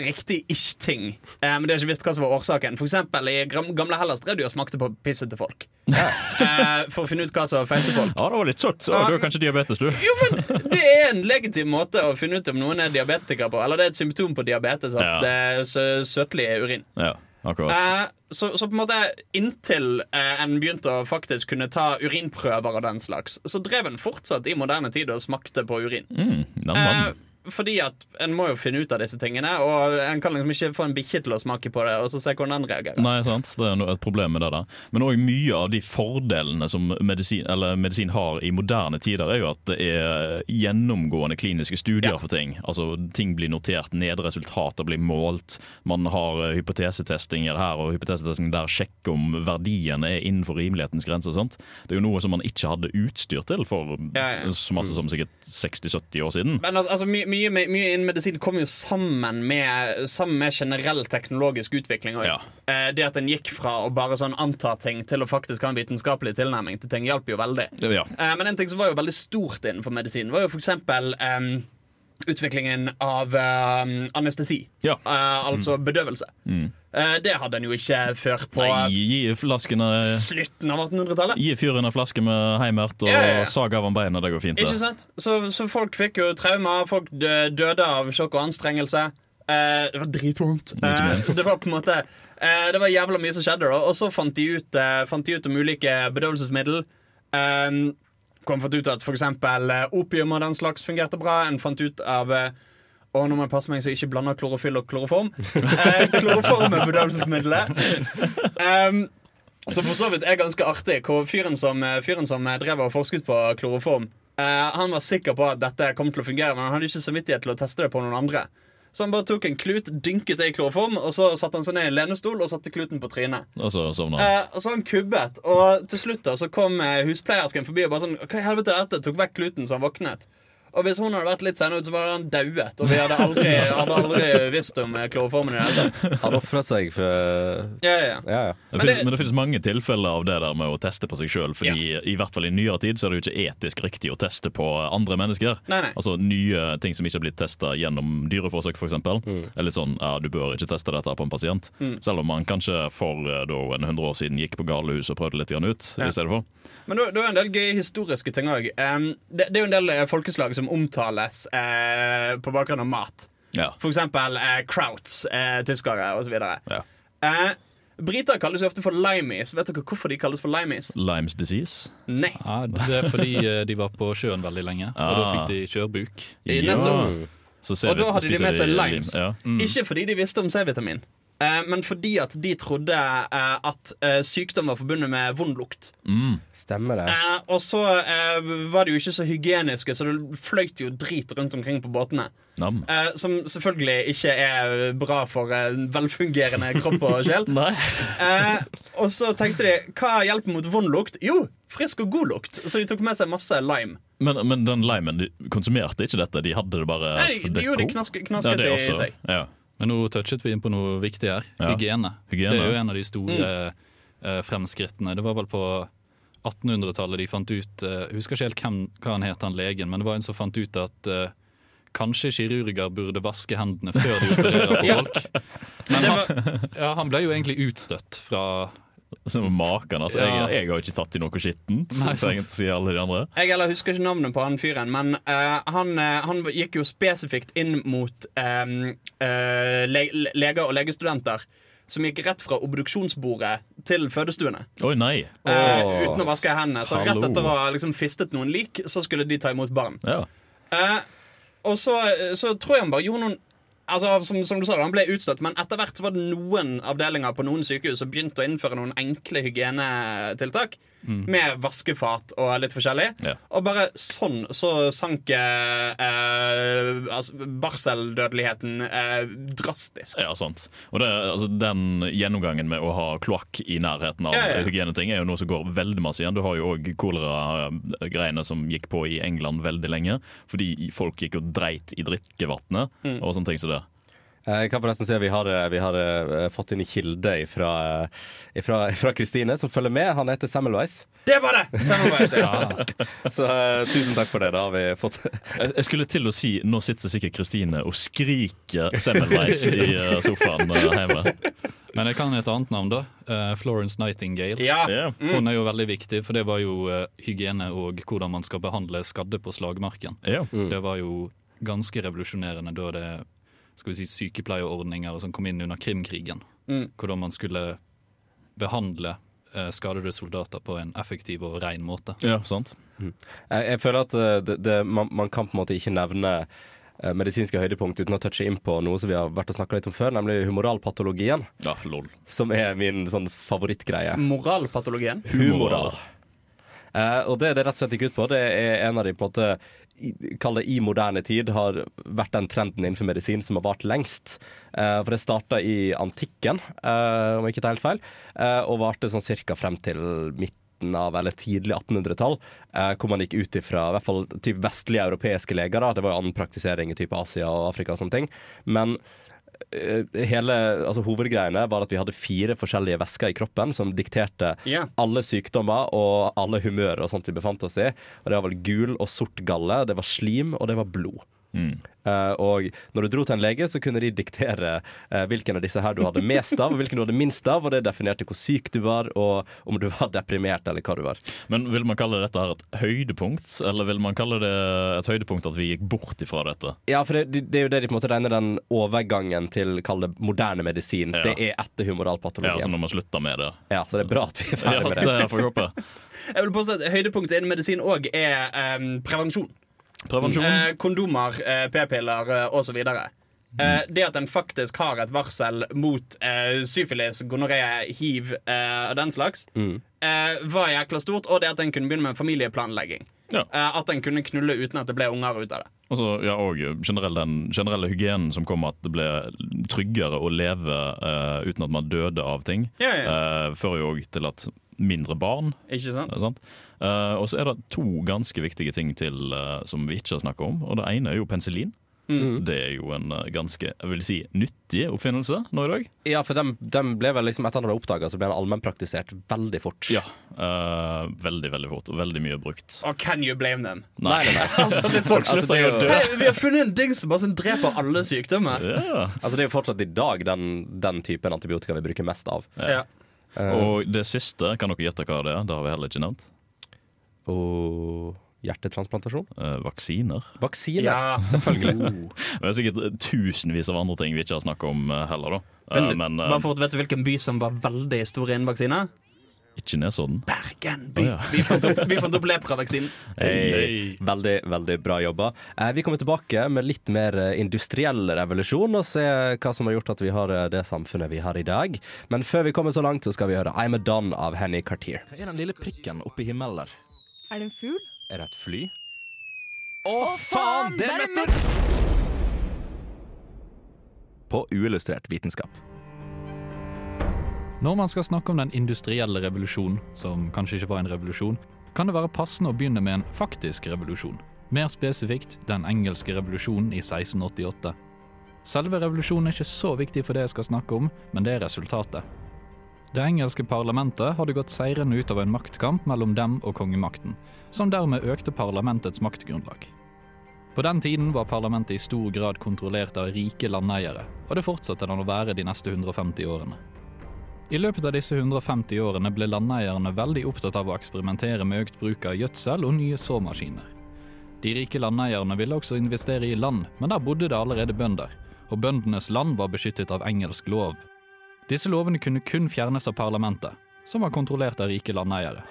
riktig ish-ting. Eh, men de har ikke visst hva som var årsaken. For eksempel I gamle Hellas drev de og smakte på pisset til folk. Eh, for å finne ut hva som feilte folk. Ja, det var litt søtt. Ja. Du har kanskje diabetes, du. Jo, men Det er en legitim måte å finne ut om noen er diabetiker på. Eller det er et symptom på diabetes at Ja. det er sø søtlig urin. Ja. Eh, så, så på en måte inntil eh, en begynte å faktisk kunne ta urinprøver og den slags, så drev en fortsatt i moderne tid og smakte på urin. Mm, den Eh, mannen. Fordi at en må jo finne ut av disse tingene, og en kan liksom ikke få en bikkje til å smake på det og så se hvordan den reagerer. Nei, sant. Det er et problem med det der. Men òg mye av de fordelene som medisin, eller medisin har i moderne tider, er jo at det er gjennomgående kliniske studier Ja. for ting. Altså Ting blir notert ned, resultater blir målt. Man har eh, hypotesetestinger her og hypotesetesting der sjekker om verdiene er innenfor rimelighetens grenser. og sånt. Det er jo noe som man ikke hadde utstyr til for Ja, ja. så masse som sikkert 60-70 år siden. Men altså, altså my, mye, mye innen medisin kommer jo sammen med, sammen med generell teknologisk utvikling. Ja. Eh, det at en gikk fra å bare sånn anta ting til å faktisk ha en vitenskapelig tilnærming til ting, hjalp jo veldig. Ja. Eh, men en ting som var jo veldig stort innenfor medisin, var jo for eksempel em, utviklingen av uh, anestesi. Ja. Uh, altså bedøvelse. Eh, det hadde en jo ikke før på Nei, gi flaskene slutten av 1800-tallet. Gi fyren en flaske med heimert og Ja, ja, ja. sag av han beina. Det går fint. Ikke sant? Så, så folk fikk jo traumer, folk døde av sjokk og anstrengelse. Det var dritvondt. Det var på en måte Det var jævla mye som skjedde, da. Og så fant de ut, fant de ut om ulike bedøvelsesmiddel. Um, kom fått ut at eksempel eh, opium og den slags fungerte bra. En fant ut av eh, og nå må jeg passe meg så jeg ikke blander klorofyll og kloroform. Eh, kloroform er bedøvelsesmiddelet. Um, som for så vidt er ganske artig. Hvor fyren som, eh, fyren som eh, drev og forsket på kloroform, eh, han var sikker på at dette kom til å fungere, men han hadde ikke samvittighet til å teste det på noen andre. Så han bare tok en klut, dynket det i kloroform, og så satte han seg ned i en lenestol og satte kluten på trynet. Og så sovna han. Eh, og så han kubbet, og til slutt da så kom eh, huspleiersken forbi og bare sånn Hva i helvete er dette? Tok vekk kluten så han våknet. Og hvis hun hadde vært litt senere ut, så var han dauet. Og vi hadde aldri, hadde aldri visst om eh, kloroformen i det hele tatt. Han ofra seg for Ja, ja, ja. Ja, ja. Det Men finnes, det- men det finnes mange tilfeller av det der med å teste på seg sjøl. Fordi i hvert fall i nyere tid så er det jo ikke etisk riktig å teste på andre mennesker. Nei, nei. Altså nye ting som ikke har blitt testa gjennom dyreforsøk, f.eks. Mm. Eller sånn ja, du bør ikke teste dette på en pasient. Selv om man kanskje for eh, da en 100 år siden gikk på galehus og prøvde litt ut. Ja. i stedet for. Men det det er en del gøye historiske ting òg. det, det er jo en del eh, folkeslag som omtales eh, på bakgrunn av mat. Ja. For eksempel eh, Krauts, eh, tyskere osv. Ja. Eh, Briter kalles jo ofte for limeys. Vet dere hvorfor de kalles for limeys? Limes disease. Nei. Ja, det er fordi eh, de var på sjøen veldig lenge, og da Ah. fikk de kjørbuk. Ja. Så Og da hadde de med seg limes. Ja. Ikke fordi de visste om C-vitamin, men fordi at de trodde eh, at eh, sykdom var forbundet med vond lukt. Mm. Stemmer det. Eh, og så eh, var de jo ikke så hygieniske, så det fløyt jo drit rundt omkring på båtene. Eh, som selvfølgelig ikke er bra for en velfungerende kropp og sjel. Eh, og så tenkte de hva hjelper mot vond lukt? Jo, frisk og god lukt. Så de tok med seg masse lime. Men, men den limen, de konsumerte ikke dette? De hadde det bare Nei, for de, jo, de dekor? knask, Ja, knasket det det i seg. Ja. Men nå touchet vi inn på noe viktig her. Ja. Hygiene. Hygiene. Det er jo en av de store eh, fremskrittene. Det var vel på 1800-tallet de fant ut uh, Jeg husker ikke helt hvem, hva han het, han legen, men det var en som fant ut at uh, kanskje kirurger burde vaske hendene før de opererer på folk. Men han, ja, han ble jo egentlig utstøtt fra Som maken, altså. Jeg, Ja. jeg har ikke tatt i noe skittent, si alle de andre. Jeg eller husker ikke navnet på han fyren, men uh, han, uh, han gikk jo spesifikt inn mot um, uh, le leger og legestudenter som gikk rett fra obduksjonsbordet til fødestuene. Oi, nei. Åh. uten å vaske hendene. Så rett etter å ha liksom fistet noen lik, så skulle de ta imot barn. Ja. Og så, så tror jeg han bare gjorde noen Altså, som, som du sa, Han ble utstøtt, men etter hvert så var det noen avdelinger på noen sykehus som begynte å innføre noen enkle hygienetiltak. Med vaskefat og litt forskjellig. Ja. Og bare sånn så sank eh, eh, altså, barseldødeligheten eh, drastisk. Ja, sant. Og det, altså, Den gjennomgangen med å ha kloakk i nærheten av Ja, ja. hygieneting er jo noe som går veldig masse igjen. Du har jo òg kolera-greiene som gikk på i England veldig lenge. Fordi folk gikk og dreit i drikkevannet Mm. og sånne ting som det. Eh, Jeg kan forresten si at vi har, eh, vi har eh, fått inn en kilde fra Kristine, som følger med. Han heter Semmelweis. Det var det! Semmelweis, ja. Så tusen takk for det. Da har vi fått Jeg, jeg skulle til å si nå sitter sikkert Kristine og skriker Semmelweis i sofaen hjemme. Men jeg kan et annet navn, da. Eh, Florence Nightingale. ja. Mm. Hun er jo veldig viktig, for det var jo hygiene og hvordan man skal behandle skadde på slagmarken. Ja. Det var jo ganske revolusjonerende da det skal vi si, sykepleierordninger som kom inn under Krimkrigen. Mm. Hvordan man skulle behandle eh, skadede soldater på en effektiv og ren måte. ja, sant. Jeg, jeg føler at eh, det, det, man, man kan på en måte ikke nevne eh, medisinske høydepunkt uten å touche inn på noe som vi har vært og snakka litt om før, nemlig humoralpatologien, Ja, lol. som er min sånn favorittgreie. Moralpatologien. Humoral. Eh, og det det rett og slett gikk ut på, det er en av de på en måte Kall det i moderne tid har vært den trenden innenfor medisin som har vart lengst. Eh, for det starta i antikken, eh, om jeg ikke tar helt feil, eh, og varte sånn cirka frem til midten av, eller tidlig 1800-tall, eh, hvor man gikk ut ifra i hvert fall typ vestlige europeiske leger. Da. Det var jo annen praktisering i type Asia og Afrika og sånne ting. Men hele, altså Hovedgreiene var at vi hadde fire forskjellige væsker i kroppen som dikterte yeah. alle sykdommer og alle humører og sånt vi befant oss i. Og Det var vel gul og sort galle, det var slim og det var blod. Mm. Eh, og når du dro til en lege, så kunne de diktere uh, hvilken av disse her du hadde mest av, og hvilken du hadde minst av, og det definerte hvor syk du var, og om du var deprimert eller hva du var. Men vil man kalle dette her et høydepunkt, eller vil man kalle det et høydepunkt at vi gikk bort ifra dette? Ja, for det, det er jo det de på en måte regner den overgangen til kall det moderne medisin. Ja. Det er etter humoralpatologien. Ja, så når man slutter med det. Ja, så det er bra at vi er Ja, ferdig med det. det får vi håpe. Jeg vil påstå at Høydepunktet innen medisin òg er um, prevensjon. Prevensjon. Eh, kondomer, eh, p-piller eh, osv. Eh, det at en faktisk har et varsel mot eh, syfilis, gonoré, hiv eh, og den slags, eh, var jækla stort. Og det at en kunne begynne med familieplanlegging. Ja. Eh, at en kunne knulle uten at det ble unger ut av det. Og ja, og generell, den generelle hygienen som kom, at det ble tryggere å leve eh, uten at man døde av ting, Ja, ja. eh, fører jo òg til at mindre barn Ikke sant? Eh? Eh, og så er det to ganske viktige ting til uh, som vi ikke har snakka om. Og det ene er jo penicillin. Det er jo en uh, ganske jeg vil si, nyttig oppfinnelse nå i dag. Ja, for dem, dem ble vel liksom, etter at den ble oppdaga, så ble den allmennpraktisert veldig fort. Ja, eh, Veldig, veldig fort, og veldig mye brukt. Og can you blame them? Nei, nei, nei. altså, litt sånn, Altså, det er jo- Hey, vi har funnet en dings som bare dreper alle sykdommer. Ja. Altså Det er jo fortsatt i dag den, den typen antibiotika vi bruker mest av. Ja. Og det siste, kan dere gjette hva det er? Det har vi heller ikke nevnt. Og hjertetransplantasjon. Eh, vaksiner. Vaksiner, Ja. selvfølgelig. Det er sikkert tusenvis av andre ting vi ikke har snakka om eh, heller. da Eh, du, Men eh, bare for vet du hvilken by som var veldig stor innen vaksiner? ikke Nesodden. Bergen by. Oh, ja. vi, fant opp, vi fant opp lepravaksinen. Hey. Veldig, veldig bra jobba. Eh, vi kommer tilbake med litt mer eh, industriell revolusjon og se hva som har gjort at vi har eh, det samfunnet vi har i dag. Men før vi kommer så langt, så skal vi høre I'm a Don av Henny Cartier. Hva er den lille prikken oppe i himmelen der? Er det en fugl? Er det et fly? Å, faen, det er en På uillustrert vitenskap. Når man skal snakke om den industrielle revolusjonen, som kanskje ikke var en revolusjon, kan det være passende å begynne med en faktisk revolusjon. Mer spesifikt den engelske revolusjonen i 1688. Selve revolusjonen er ikke så viktig for det jeg skal snakke om, men det er resultatet. Det engelske parlamentet hadde gått seirende ut av en maktkamp mellom dem og kongemakten, som dermed økte parlamentets maktgrunnlag. På den tiden var parlamentet i stor grad kontrollert av rike landeiere, og det fortsetter den å være de neste 150 årene. I løpet av disse 150 årene ble landeierne veldig opptatt av å eksperimentere med økt bruk av gjødsel og nye såmaskiner. De rike landeierne ville også investere i land, men der bodde det allerede bønder, og bøndenes land var beskyttet av engelsk lov. Disse lovene kunne kun fjernes av parlamentet, som var kontrollert av rike landeiere.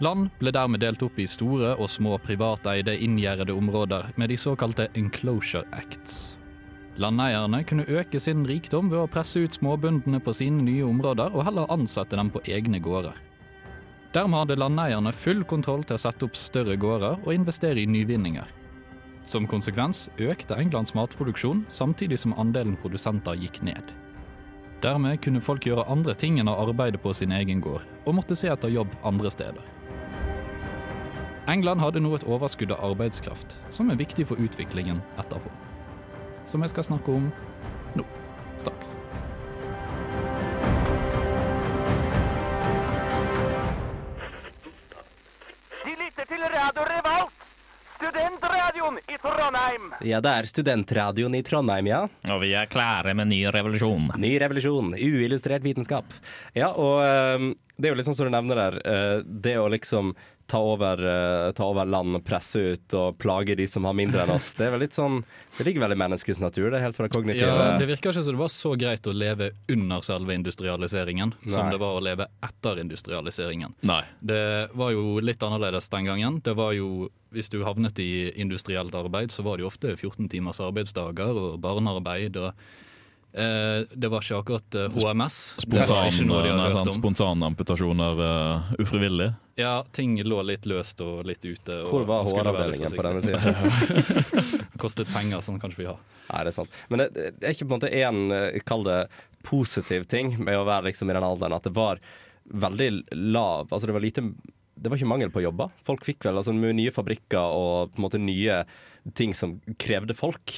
Land ble dermed delt opp i store og små privateide inngjerdede områder med de såkalte Enclosure Acts. Landeierne kunne øke sin rikdom ved å presse ut småbøndene på sine nye områder og heller ansette dem på egne gårder. Dermed hadde landeierne full kontroll til å sette opp større gårder og investere i nyvinninger. Som konsekvens økte Englands matproduksjon samtidig som andelen produsenter gikk ned. Dermed kunne folk gjøre andre ting enn å arbeide på sin egen gård, og måtte se etter jobb andre steder. England hadde nå et overskudd av arbeidskraft, som er viktig for utviklingen etterpå. Som jeg skal snakke om nå, straks. I Trondheim. Ja, det er studentradioen i Trondheim, ja. Og vi er klare med ny revolusjon. Ny revolusjon. Uillustrert vitenskap. Ja, og eh, det er jo litt sånn som du nevner der. eh, det å liksom ta over, eh, ta over land, presse ut og plage de som har mindre enn oss. Det er vel litt sånn Det ligger vel i menneskets natur, det er helt fra kognitive Ja, Det virker ikke som det var så greit å leve under selve industrialiseringen som det var å leve etter industrialiseringen. Nei. Det var jo litt annerledes den gangen. Det var jo, Hvis du havnet i industrielt arbeid, så var det jo ofte 14 timers arbeidsdager og barnearbeid. og Det var ikke akkurat eh, HMS. Det var Spontan, hørt om. spontanamputasjoner uh, ufrivillig. Ja, ting lå litt løst og litt ute. Og Hvor var HR-avdelingen på denne tiden? tida? Kostet penger, sånn kan ikke vi ha. Nei, det er sant. Men det, det er ikke på en måte én, eh, kall det positiv ting med å være liksom i den alderen, at det var veldig lav Altså det var lite Det var ikke mangel på jobber. Folk fikk vel altså nye fabrikker og på en måte nye ting som krevde folk.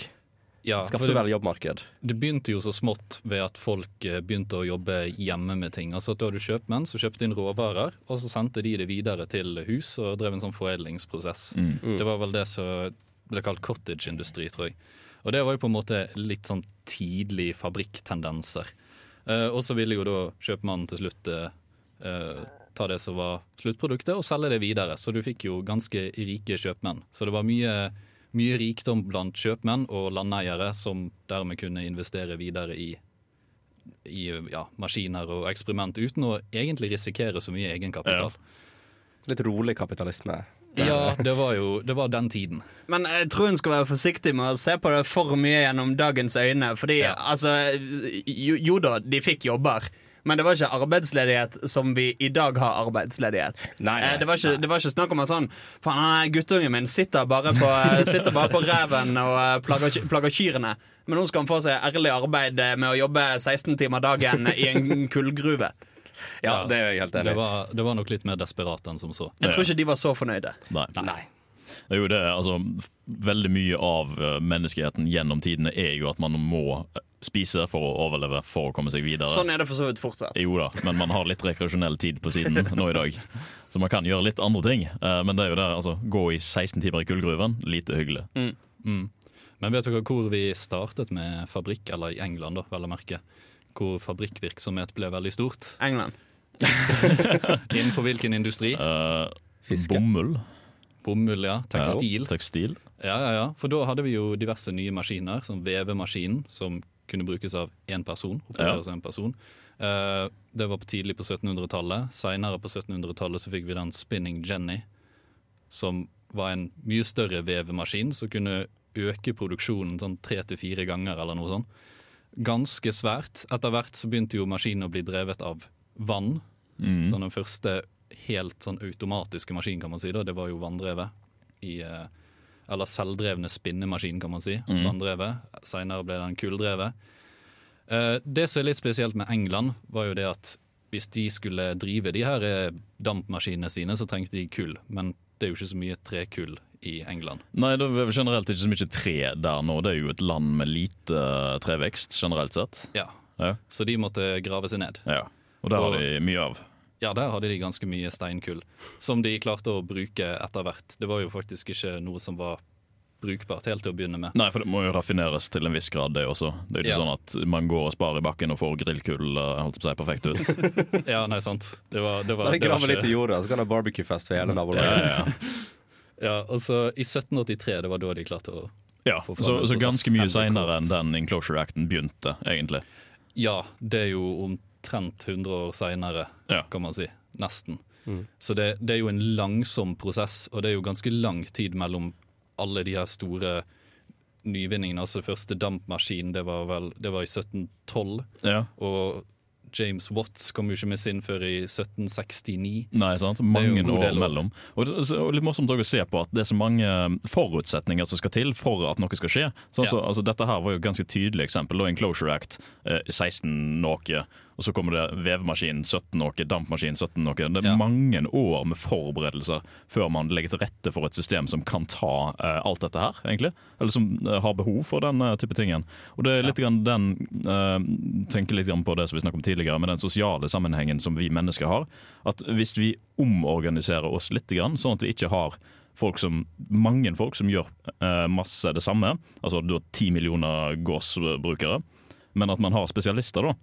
Ja, Skapte vel jobbmarked. Det begynte jo så smått ved at folk eh, begynte å jobbe hjemme med ting. Altså at Da hadde du kjøpmenn som kjøpte inn råvarer, og så sendte de det videre til hus og drev en sånn foredlingsprosess. Mm. Det var vel det som ble kalt cottage-industri, tror jeg. Og det var jo på en måte litt sånn tidlig fabrikktendenser. Eh, og så ville jo da kjøpmannen til slutt eh, eh, ta det som var sluttproduktet, og selge det videre. Så du fikk jo ganske rike kjøpmenn. Så det var mye, mye rikdom blant kjøpmenn og landeiere som dermed kunne investere videre i, i ja, maskiner og eksperiment uten å egentlig risikere så mye egenkapital. Litt rolig kapitalisme. Ja, det var jo det var den tiden. Men jeg tror hun skal være forsiktig med å se på det for mye gjennom dagens øyne. Fordi altså jo, jo da, de fikk jobber. Men det var ikke arbeidsledighet som vi i dag har arbeidsledighet. Nei, nei, Eh, det, var ikke, det var ikke snakk om en sånn Faen, nei, guttungen min sitter bare på, sitter bare på reven og eh, plager, plager kyrne. Men nå skal han få seg ærlig arbeid eh, med å jobbe 16 timer dagen i en kullgruve. Ja, det er jeg helt enig Det i. var, det var nok litt mer desperat enn som så. Jeg tror ikke de var så fornøyde. Nei. Nei. Det er jo det, altså Veldig mye av eh, menneskeheten gjennom tidene er jo at man må eh, spise for å overleve, for å komme seg videre. Sånn er det for så vidt fortsatt. Jo da, men man har litt rekreasjonell tid på siden nå i dag. Så man kan gjøre litt andre ting. Eh, Men det er jo det, altså gå i 16 timer i kullgruven, lite hyggelig. Mm. Men vet dere hvor vi startet med fabrikk, eller i England, da, vel å merke, hvor fabrikkvirksomhet ble veldig stort? England. Innenfor hvilken industri? Uh, Fiske. bomull. Bomull, ja. Tekstil. Ja, tekstil. Ja, ja, ja. For da hadde vi jo diverse nye maskiner, som vevemaskinen, som kunne brukes av én person. opereres av en person. Uh, det var på tidlig på 1700-tallet. Seinere på 1700-tallet så fikk vi den Spinning Jenny, som var en mye større vevemaskin som kunne øke produksjonen sånn tre til fire ganger eller noe sånt. Ganske svært. Etter hvert så begynte jo maskinen å bli drevet av vann. Mm. Så den første helt sånn automatiske maskinen, kan man si, da, det var jo vanndrevet. I, eh, eller selvdrevne spinnemaskin, kan man si. Mm. Vanndrevet. Seinere ble den kulldrevet. Eh, det som er litt spesielt med England, var jo det at hvis de skulle drive de her eh, dampmaskinene sine, så trengte de kull. Men det er jo ikke så mye trekull i England. Nei, det er generelt ikke så mye tre der nå. Det er jo et land med lite eh, trevekst, generelt sett. Ja. Ja. Så de måtte grave seg ned. Ja. Og det har de mye av. Ja, der hadde de ganske mye steinkull, som de klarte å bruke etter hvert. Det var jo faktisk ikke noe som var brukbart helt til å begynne med. Nei, for det må jo raffineres til en viss grad, det også. Det er jo ikke Ja. sånn at man går og sparer i bakken og får grillkull eh, holdt på å si, perfekt ut. Ja, nei, sant. Det var, det var, det var ikke... litt i jorda, så kan det ha barbecuefest for hele Ja, nabolaget. ja, ja. Ja, ja, altså, I 1783, det var da de klarte å ja. Få fram Så, så ganske mye seinere enn den Enclosure Acten begynte, egentlig. Ja, det er jo omtrent 100 år seinere, Ja. kan man si. Nesten. Mm. Så det, det er jo en langsom prosess, og det er jo ganske lang tid mellom alle de her store nyvinningene. Altså første dampmaskin, det var vel det var i 1712. Ja. Og James Watts kom jo ikke med sin før i 1769. Nei, sant? Mange år mellom. Og og litt morsomt å se på at det er så mange forutsetninger som skal til for at noe skal skje. Så, Ja. så, altså, dette her var jo et ganske tydelig eksempel. Da Enclosure Act, eh, 16 noe, Og så kommer det vevemaskin 17 noe, dampmaskin 17 noe. Det er Ja. mange år med forberedelser før man legger til rette for et system som kan ta uh, alt dette her, egentlig. Eller som uh, har behov for den uh, type tingen. Og det er litt grann den Tenker litt grann på det som vi snakket om tidligere, med den sosiale sammenhengen som vi mennesker har. At hvis vi omorganiserer oss litt, grann, sånn at vi ikke har folk som, mange folk som gjør masse det samme, altså du har ti millioner gårdsbrukere, men at man har spesialister, da,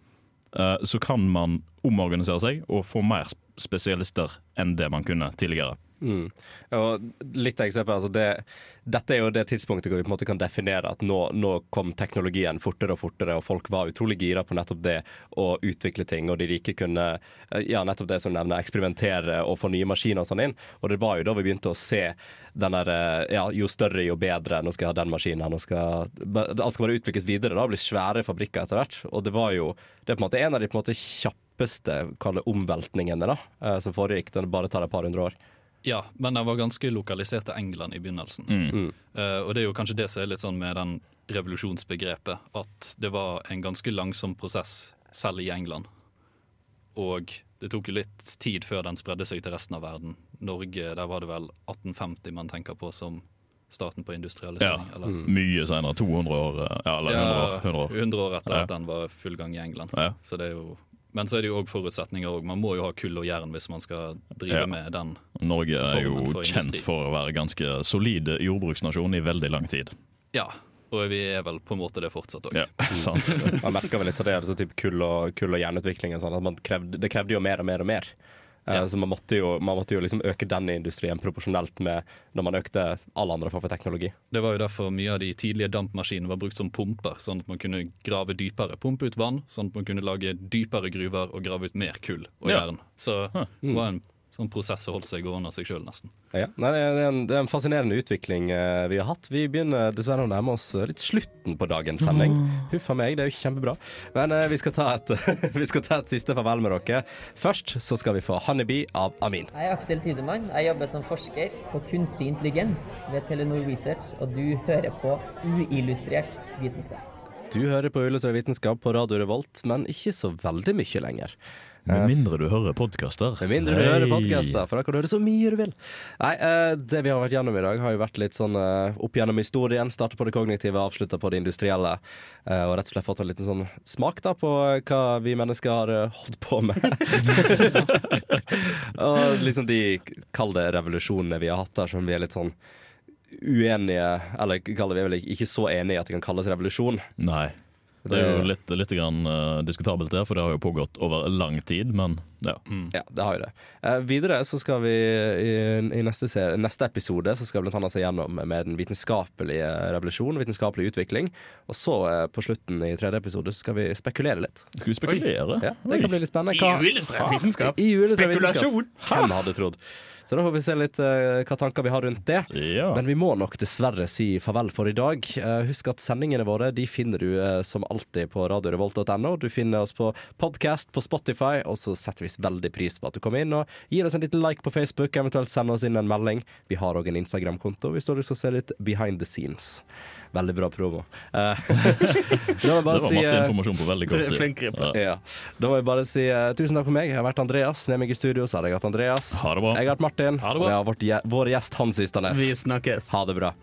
så kan man omorganisere seg og få mer spesialister enn det man kunne tidligere. Mm. Og litt eksempel, altså det, Dette er jo det tidspunktet hvor vi på en måte kan definere at nå, nå kom teknologien fortere og fortere, og folk var utrolig gira på nettopp det å utvikle ting, og de rike kunne ja, nettopp det som nevner, eksperimentere og få nye maskiner og sånn inn. Og det var jo da vi begynte å se den der eh, ja, jo større, jo bedre, nå skal jeg ha den maskinen, nå skal Alt skal bare utvikles videre, da, blir svære fabrikker etter hvert. Og det var jo det er på en måte en av de på en måte kjappeste omveltningene da, eh, som foregikk. Den bare tar et par hundre år. Ja, men den var ganske lokalisert til England i begynnelsen. Mm. Uh, og det er jo kanskje det som er litt sånn med den revolusjonsbegrepet, at det var en ganske langsom prosess selv i England. Og det tok jo litt tid før den spredde seg til resten av verden. Norge, der var det vel 1850 man tenker på som starten på Ja, industrialisering. eller? Mye senere. 200 år, eh, ja, eller 100 år. 100 år. 100 år etter Ja. at den var full gang i England. Ja. Så det er jo, men så er det jo òg forutsetninger. òg. Man må jo ha kull og jern hvis man skal drive Ja. med den. Norge er jo for kjent for å være ganske solid jordbruksnasjon i veldig lang tid. Ja, og vi er vel på en måte det fortsatt òg. Ja, sant. Man merker vel litt av det, altså typ kull og, kull og jernutviklingen. Sånn, krevde, det krevde jo mer og mer og mer. Eh, Ja. Så man måtte jo, man måtte jo liksom øke den industrien proporsjonelt med når man økte alle andre former for teknologi. Det var jo derfor mye av de tidlige dampmaskinene var brukt som pumper, sånn at man kunne grave dypere, pumpe ut vann, sånn at man kunne lage dypere gruver og grave ut mer kull og Ja. jern. Så det var en sånn prosess har holdt seg gående av seg sjøl, nesten. Ja. Nei, det, er en, det er en fascinerende utvikling uh, vi har hatt. Vi begynner dessverre å nærme oss eh, litt slutten på dagens sending. Huff a meg, det er jo kjempebra. Men uh, vi, skal ta et, vi skal ta et siste farvel med dere. Først så skal vi få 'Honeybee' av Amin. Jeg er Aksel Tidemann. Jeg jobber som forsker på kunstig intelligens ved Telenor Research, og du hører på uillustrert vitenskap. Du hører på Ullestrøm vitenskap på Radio Revolt, men ikke så veldig mye lenger. Med mindre du hører podkaster. Med mindre du hører podkaster, for da kan du høre så mye du vil. Nei, eh, Det vi har vært gjennom i dag, har jo vært litt sånn eh, opp gjennom historien. Starta på det kognitive, avslutta på det industrielle. eh, Og rett og slett fått en liten sånn smak da på hva vi mennesker har eh, holdt på med. og liksom de, kall det revolusjonene vi har hatt der, som vi er litt sånn uenige Eller vi er vel ikke så enige i at det kan kalles revolusjon. Nei. Det er jo litt, litt grann, uh, diskutabelt, der, for det har jo pågått over lang tid. Men ja. Ja, det har jo det. Uh, videre så skal vi i, i neste, serie, neste episode så skal vi blant annet se gjennom med den vitenskapelige revolusjon, vitenskapelig utvikling. Og så uh, på slutten i tredje episode så skal vi spekulere litt. Skal vi spekulere? Ja, det kan bli litt spennende. Hva- Uillustrert vitenskap. I uillustrert Spekulasjon. vitenskap. Hvem hadde trodd? Så da får vi se litt uh, hva tanker vi har rundt det. Ja. Men vi må nok dessverre si farvel for i dag. Uh, husk at sendingene våre de finner du uh, som alltid på radiorevolt.no. Du finner oss på podkast på Spotify, og så setter vi veldig pris på at du kommer inn og gir oss en liten like på Facebook, eventuelt sender oss inn en melding. Vi har òg en Instagram-konto hvis du har lyst til å se litt behind the scenes. Veldig bra promo. Jeg Det var var si, masse eh, informasjon på veldig kort tid. Ja. ja. Da må jeg bare si uh, tusen takk for meg. Jeg har vært Andreas. Med meg i studio så har jeg hatt Andreas. Ha det bra. Jeg har hatt Martin. Ha det bra. Og jeg har vært gje- vår gjest Hans Ysternes. Vi snakkes. Ha det bra.